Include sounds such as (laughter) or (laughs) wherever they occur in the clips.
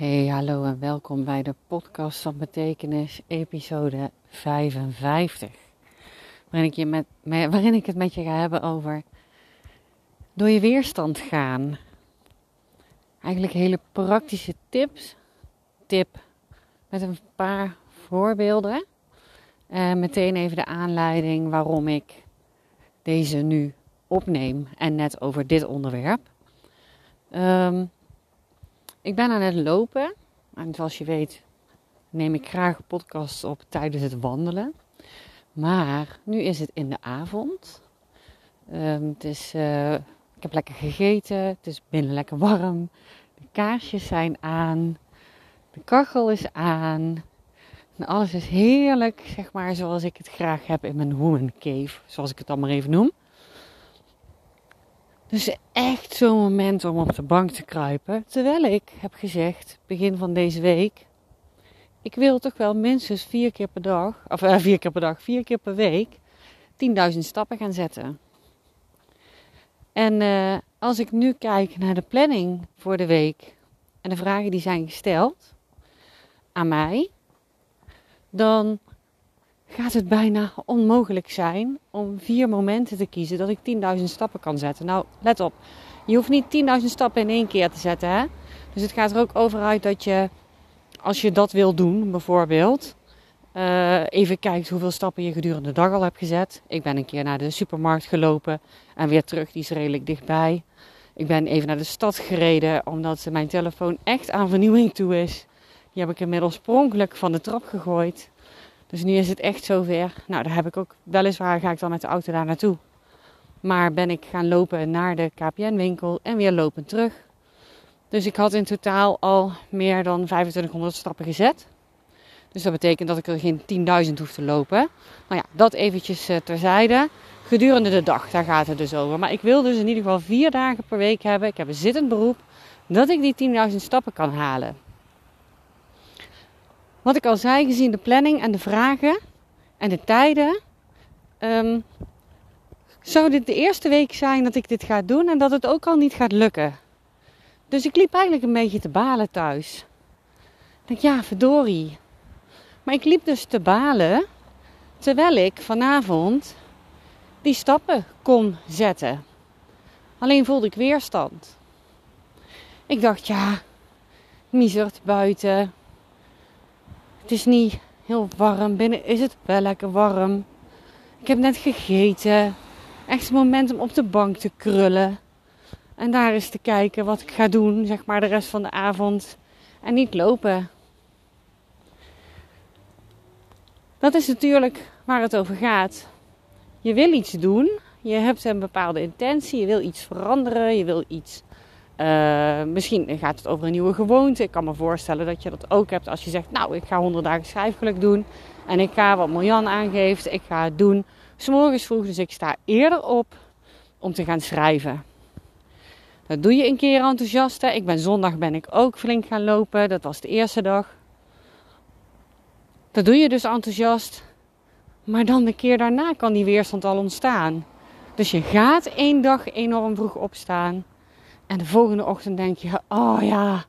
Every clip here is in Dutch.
Hey, hallo en welkom bij de podcast van Betekenis, episode 55. Waarin ik, je met, waarin ik het met je ga hebben over door je weerstand gaan. Eigenlijk hele praktische tips. Tip met een paar voorbeelden. En meteen even de aanleiding waarom ik deze nu opneem en net over dit onderwerp. Um, ik ben aan het lopen. En zoals je weet neem ik graag podcasts op tijdens het wandelen. Maar nu is het in de avond. Um, het is, uh, ik heb lekker gegeten. Het is binnen lekker warm. De kaarsjes zijn aan. De kachel is aan. En alles is heerlijk, zeg maar, zoals ik het graag heb in mijn woman cave. Zoals ik het dan maar even noem. Dus echt zo'n moment om op de bank te kruipen. Terwijl ik heb gezegd, begin van deze week, ik wil toch wel minstens vier keer per dag, of uh, vier keer per dag, vier keer per week, 10.000 stappen gaan zetten. En uh, als ik nu kijk naar de planning voor de week en de vragen die zijn gesteld aan mij, dan gaat het bijna onmogelijk zijn om vier momenten te kiezen dat ik 10.000 stappen kan zetten. Nou, let op. Je hoeft niet 10.000 stappen in één keer te zetten. Hè? Dus het gaat er ook over uit dat je, als je dat wil doen, bijvoorbeeld, uh, even kijkt hoeveel stappen je gedurende de dag al hebt gezet. Ik ben een keer naar de supermarkt gelopen en weer terug, die is redelijk dichtbij. Ik ben even naar de stad gereden omdat mijn telefoon echt aan vernieuwing toe is. Die heb ik inmiddels spronkelijk van de trap gegooid. Dus nu is het echt zover. Nou, daar heb ik ook weliswaar ga ik dan met de auto daar naartoe. Maar ben ik gaan lopen naar de KPN-winkel en weer lopen terug. Dus ik had in totaal al meer dan 2500 stappen gezet. Dus dat betekent dat ik er geen 10.000 hoef te lopen. Nou ja, dat eventjes eh, terzijde. Gedurende de dag, daar gaat het dus over. Maar ik wil dus in ieder geval vier dagen per week hebben. Ik heb een zittend beroep. Dat ik die 10.000 stappen kan halen. Wat ik al zei, gezien de planning en de vragen en de tijden, um, zou dit de eerste week zijn dat ik dit ga doen en dat het ook al niet gaat lukken. Dus ik liep eigenlijk een beetje te balen thuis. Ik denk, ja, verdorie. Maar ik liep dus te balen terwijl ik vanavond die stappen kon zetten. Alleen voelde ik weerstand. Ik dacht, ja, miezert buiten. Het is niet heel warm. Binnen is het wel lekker warm. Ik heb net gegeten. Echt een moment om op de bank te krullen. En daar eens te kijken wat ik ga doen, zeg maar, de rest van de avond. En niet lopen. Dat is natuurlijk waar het over gaat. Je wil iets doen. Je hebt een bepaalde intentie. Je wil iets veranderen. Je wil iets uh, misschien gaat het over een nieuwe gewoonte. Ik kan me voorstellen dat je dat ook hebt als je zegt: Nou, ik ga 100 dagen schrijfgeluk doen. En ik ga wat Miljan aangeeft, ik ga het doen. S'morgens vroeg, dus ik sta eerder op om te gaan schrijven. Dat doe je een keer enthousiast. Ik ben zondag ben ik ook flink gaan lopen. Dat was de eerste dag. Dat doe je dus enthousiast. Maar dan de keer daarna kan die weerstand al ontstaan. Dus je gaat één dag enorm vroeg opstaan. En de volgende ochtend denk je: oh ja,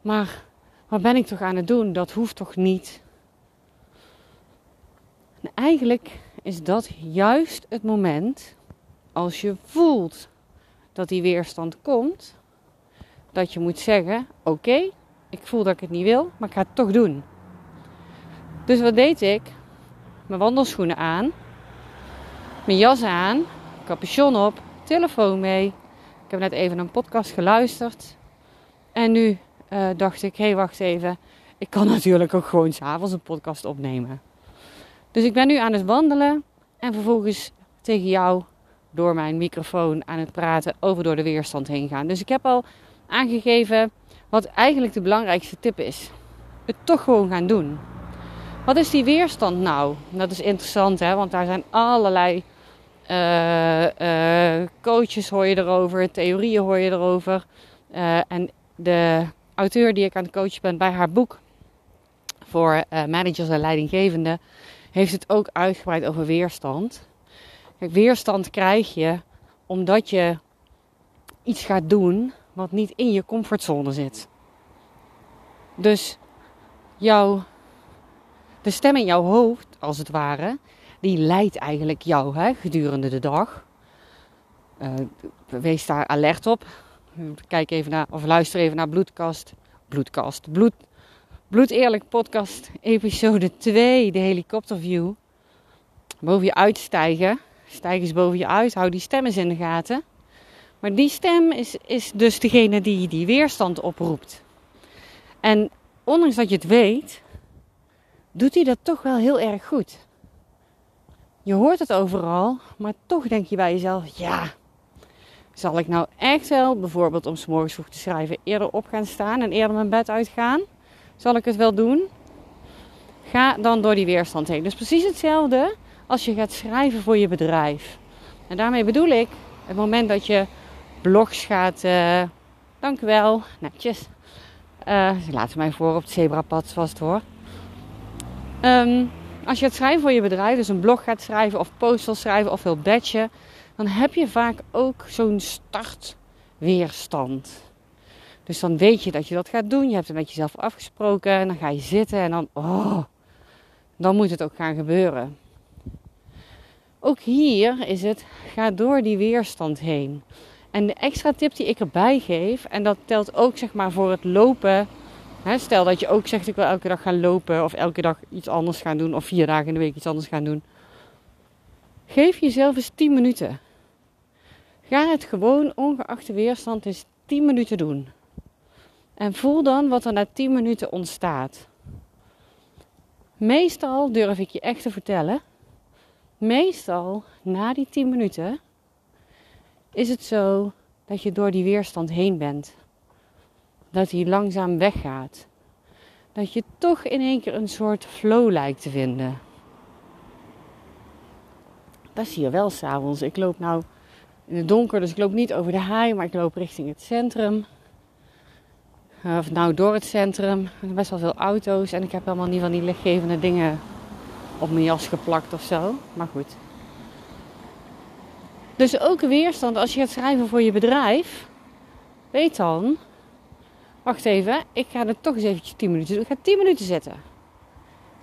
maar wat ben ik toch aan het doen? Dat hoeft toch niet? En eigenlijk is dat juist het moment als je voelt dat die weerstand komt, dat je moet zeggen: Oké, ik voel dat ik het niet wil, maar ik ga het toch doen. Dus wat deed ik? Mijn wandelschoenen aan, mijn jas aan, capuchon op, telefoon mee, ik heb net even een podcast geluisterd. En nu uh, dacht ik, hé, hey, wacht even. Ik kan (laughs) natuurlijk ook gewoon s'avonds een podcast opnemen. Dus ik ben nu aan het wandelen en vervolgens tegen jou door mijn microfoon aan het praten over door de weerstand heen gaan. Dus ik heb al aangegeven wat eigenlijk de belangrijkste tip is. Het toch gewoon gaan doen. Wat is die weerstand nou? Dat is interessant, hè? want daar zijn allerlei coaches hoor je erover, theorieën hoor je erover. Uh, en de auteur die ik aan het coachen ben bij haar boek voor managers en leidinggevenden, heeft het ook uitgebreid over weerstand. Kijk, weerstand krijg je omdat je iets gaat doen wat niet in je comfortzone zit. Dus jouw, de stem in jouw hoofd, als het ware, die leidt eigenlijk jou hè, gedurende de dag. Uh, wees daar alert op. Kijk even naar, of luister even naar Bloedkast. Bloedkast. Bloed, Bloed Eerlijk Podcast, episode 2, de helikopterview. Boven je uitstijgen. Stijg eens boven je uit. Hou die stem eens in de gaten. Maar die stem is, is dus degene die die weerstand oproept. En ondanks dat je het weet, doet hij dat toch wel heel erg goed. Je hoort het overal, maar toch denk je bij jezelf: ja, zal ik nou echt wel, bijvoorbeeld om s morgens vroeg te schrijven, eerder op gaan staan en eerder mijn bed uitgaan? Zal ik het wel doen? Ga dan door die weerstand heen. Dus precies hetzelfde als je gaat schrijven voor je bedrijf. En daarmee bedoel ik het moment dat je blogs gaat. Uh, dank u wel, netjes. Uh, ze laten mij voor op het zebrapad, zoals het hoor. Ehm, als je het schrijven voor je bedrijf, dus een blog gaat schrijven of post wil schrijven of wil batchen, dan heb je vaak ook zo'n startweerstand. Dus dan weet je dat je dat gaat doen. Je hebt het met jezelf afgesproken. En dan ga je zitten en dan, oh, dan moet het ook gaan gebeuren. Ook hier is het, ga door die weerstand heen. En de extra tip die ik erbij geef, en dat telt ook zeg maar voor het lopen. Stel dat je ook zegt ik wil elke dag gaan lopen of elke dag iets anders gaan doen of vier dagen in de week iets anders gaan doen. Geef jezelf eens 10 minuten. Ga het gewoon ongeacht de weerstand eens 10 minuten doen. En voel dan wat er na 10 minuten ontstaat. Meestal durf ik je echt te vertellen. Meestal na die 10 minuten is het zo dat je door die weerstand heen bent. Dat die langzaam weggaat. Dat je toch in één keer een soort flow lijkt te vinden. Dat zie je wel s'avonds. Ik loop nou in het donker, dus ik loop niet over de haai, maar ik loop richting het centrum. Eh, of nou door het centrum. Best wel veel auto's en ik heb helemaal niet van die lichtgevende dingen op mijn jas geplakt of zo. Maar goed. Dus ook weerstand als je gaat schrijven voor je bedrijf. Weet dan, wacht even, ik ga er toch eens eventjes 10 minuten doen. Ik ga 10 minuten zitten.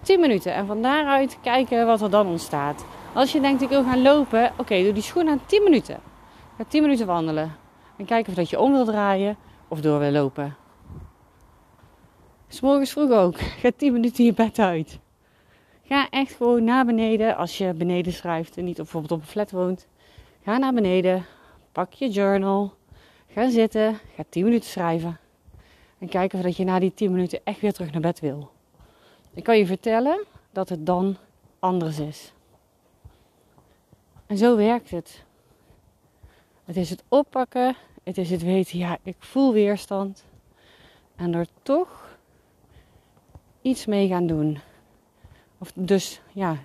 10 minuten en van daaruit kijken wat er dan ontstaat. Als je denkt ik wil gaan lopen, oké, doe die schoen aan 10 minuten. Ga 10 minuten wandelen. En kijken of dat je om wil draaien of door wil lopen. S'morgens vroeg ook. Ga 10 minuten je bed uit. Ga echt gewoon naar beneden als je beneden schrijft en niet bijvoorbeeld op een flat woont. Ga naar beneden, pak je journal, ga zitten, ga 10 minuten schrijven. En kijken of dat je na die 10 minuten echt weer terug naar bed wil. Ik kan je vertellen dat het dan anders is. En zo werkt het. Het is het oppakken, het is het weten, ja, ik voel weerstand. En er toch iets mee gaan doen. Of dus, ja,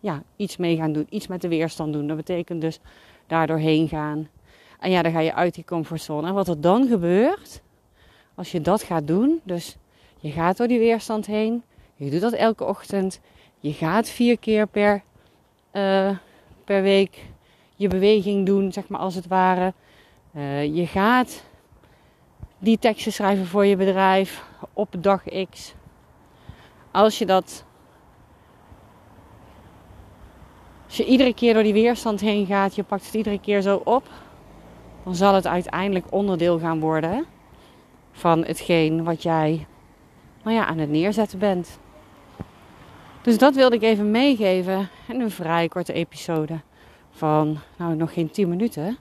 ja, iets mee gaan doen. Iets met de weerstand doen. Dat betekent dus daardoor heen gaan. En ja, dan ga je uit die comfortzone. En wat er dan gebeurt, als je dat gaat doen, dus je gaat door die weerstand heen, je doet dat elke ochtend, je gaat vier keer per, uh, per week je beweging doen, zeg maar als het ware. Uh, je gaat die teksten schrijven voor je bedrijf op dag X. Als je dat Als je iedere keer door die weerstand heen gaat, je pakt het iedere keer zo op, dan zal het uiteindelijk onderdeel gaan worden van hetgeen wat jij nou ja, aan het neerzetten bent. Dus dat wilde ik even meegeven in een vrij korte episode van nou nog geen 10 minuten,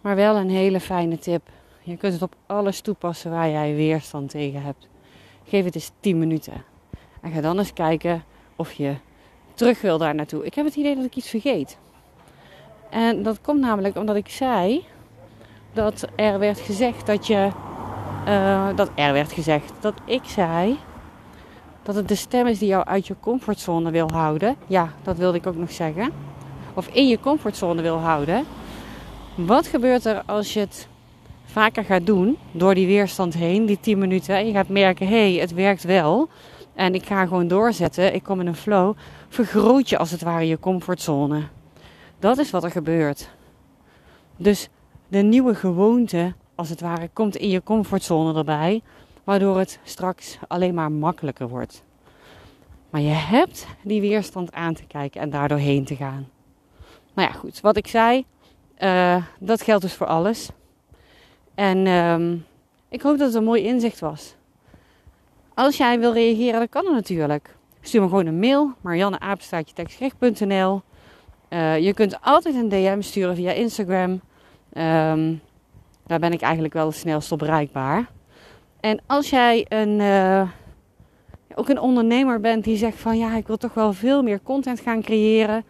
maar wel een hele fijne tip. Je kunt het op alles toepassen waar jij weerstand tegen hebt. Geef het eens 10 minuten. En ga dan eens kijken of je terug wil daar naartoe. Ik heb het idee dat ik iets vergeet. En dat komt namelijk omdat ik zei dat er werd gezegd dat je. Uh, dat er werd gezegd dat ik zei dat het de stem is die jou uit je comfortzone wil houden. Ja, dat wilde ik ook nog zeggen. Of in je comfortzone wil houden. Wat gebeurt er als je het vaker gaat doen door die weerstand heen, die 10 minuten, en je gaat merken: hé, hey, het werkt wel. En ik ga gewoon doorzetten. Ik kom in een flow. Vergroot je als het ware je comfortzone. Dat is wat er gebeurt. Dus de nieuwe gewoonte, als het ware, komt in je comfortzone erbij. waardoor het straks alleen maar makkelijker wordt. Maar je hebt die weerstand aan te kijken en daardoor heen te gaan. Nou ja, goed. Wat ik zei, uh, dat geldt dus voor alles. En um, ik hoop dat het een mooi inzicht was. Als jij wil reageren, dan kan het natuurlijk. Stuur me gewoon een mail, marianneapenstaatje.tekstgericht.nl uh, Je kunt altijd een DM sturen via Instagram. Um, daar ben ik eigenlijk wel het snelst op bereikbaar. En als jij een, uh, ook een ondernemer bent die zegt van ja, ik wil toch wel veel meer content gaan creëren.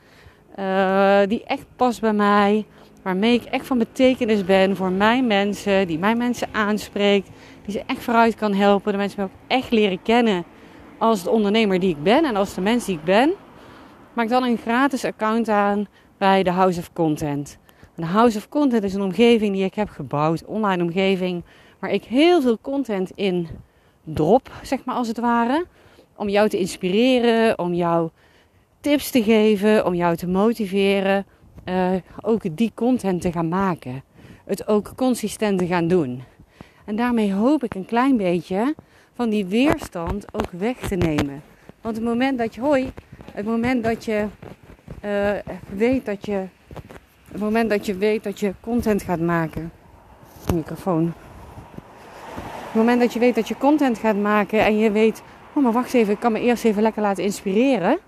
Uh, die echt past bij mij. Waarmee ik echt van betekenis ben voor mijn mensen. Die mijn mensen aanspreekt. Die ze echt vooruit kan helpen. De mensen me ook echt leren kennen als de ondernemer die ik ben. En als de mens die ik ben. Maak dan een gratis account aan bij de House of Content. De House of Content is een omgeving die ik heb gebouwd. Online omgeving. Waar ik heel veel content in drop. Zeg maar als het ware. Om jou te inspireren. Om jou tips te geven. Om jou te motiveren uh, ook die content te gaan maken. Het ook consistent te gaan doen. En daarmee hoop ik een klein beetje van die weerstand ook weg te nemen. Want het moment dat je, hoi, het moment dat je uh, weet dat je, het moment dat je weet dat je content gaat maken, microfoon. Het moment dat je weet dat je content gaat maken en je weet, oh maar wacht even, ik kan me eerst even lekker laten inspireren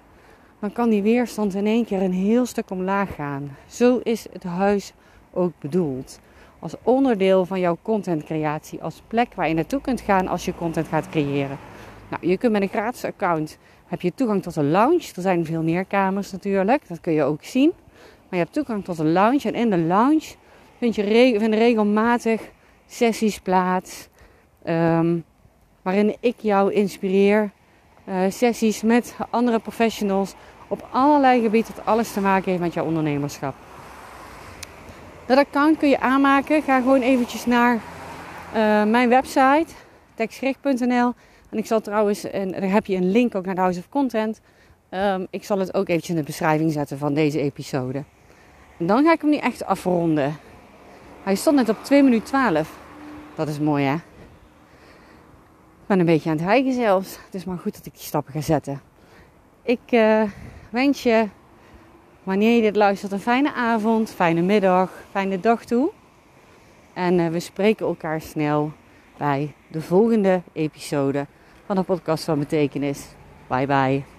dan kan die weerstand in één keer een heel stuk omlaag gaan. Zo is het huis ook bedoeld. Als onderdeel van jouw contentcreatie, als plek waar je naartoe kunt gaan als je content gaat creëren. Nou, je kunt met een gratis account heb je toegang tot een lounge. Er zijn veel meer kamers natuurlijk, dat kun je ook zien. Maar je hebt toegang tot een lounge en in de lounge vind je regelmatig sessies plaats. Um, waarin ik jou inspireer. Uh, sessies met andere professionals op allerlei gebieden dat alles te maken heeft met jouw ondernemerschap. Dat account kun je aanmaken. Ga gewoon eventjes naar uh, mijn website, tekstgericht.nl. En ik zal trouwens, en daar heb je een link ook naar de House of Content. Um, ik zal het ook eventjes in de beschrijving zetten van deze episode. En dan ga ik hem nu echt afronden. Hij stond net op 2 minuten 12. Dat is mooi hè? Ik ben een beetje aan het hijgen zelfs. Het is maar goed dat ik die stappen ga zetten. Ik uh, wens je, wanneer je dit luistert, een fijne avond, fijne middag, fijne dag toe. En uh, we spreken elkaar snel bij de volgende episode van de podcast van Betekenis. Bye bye.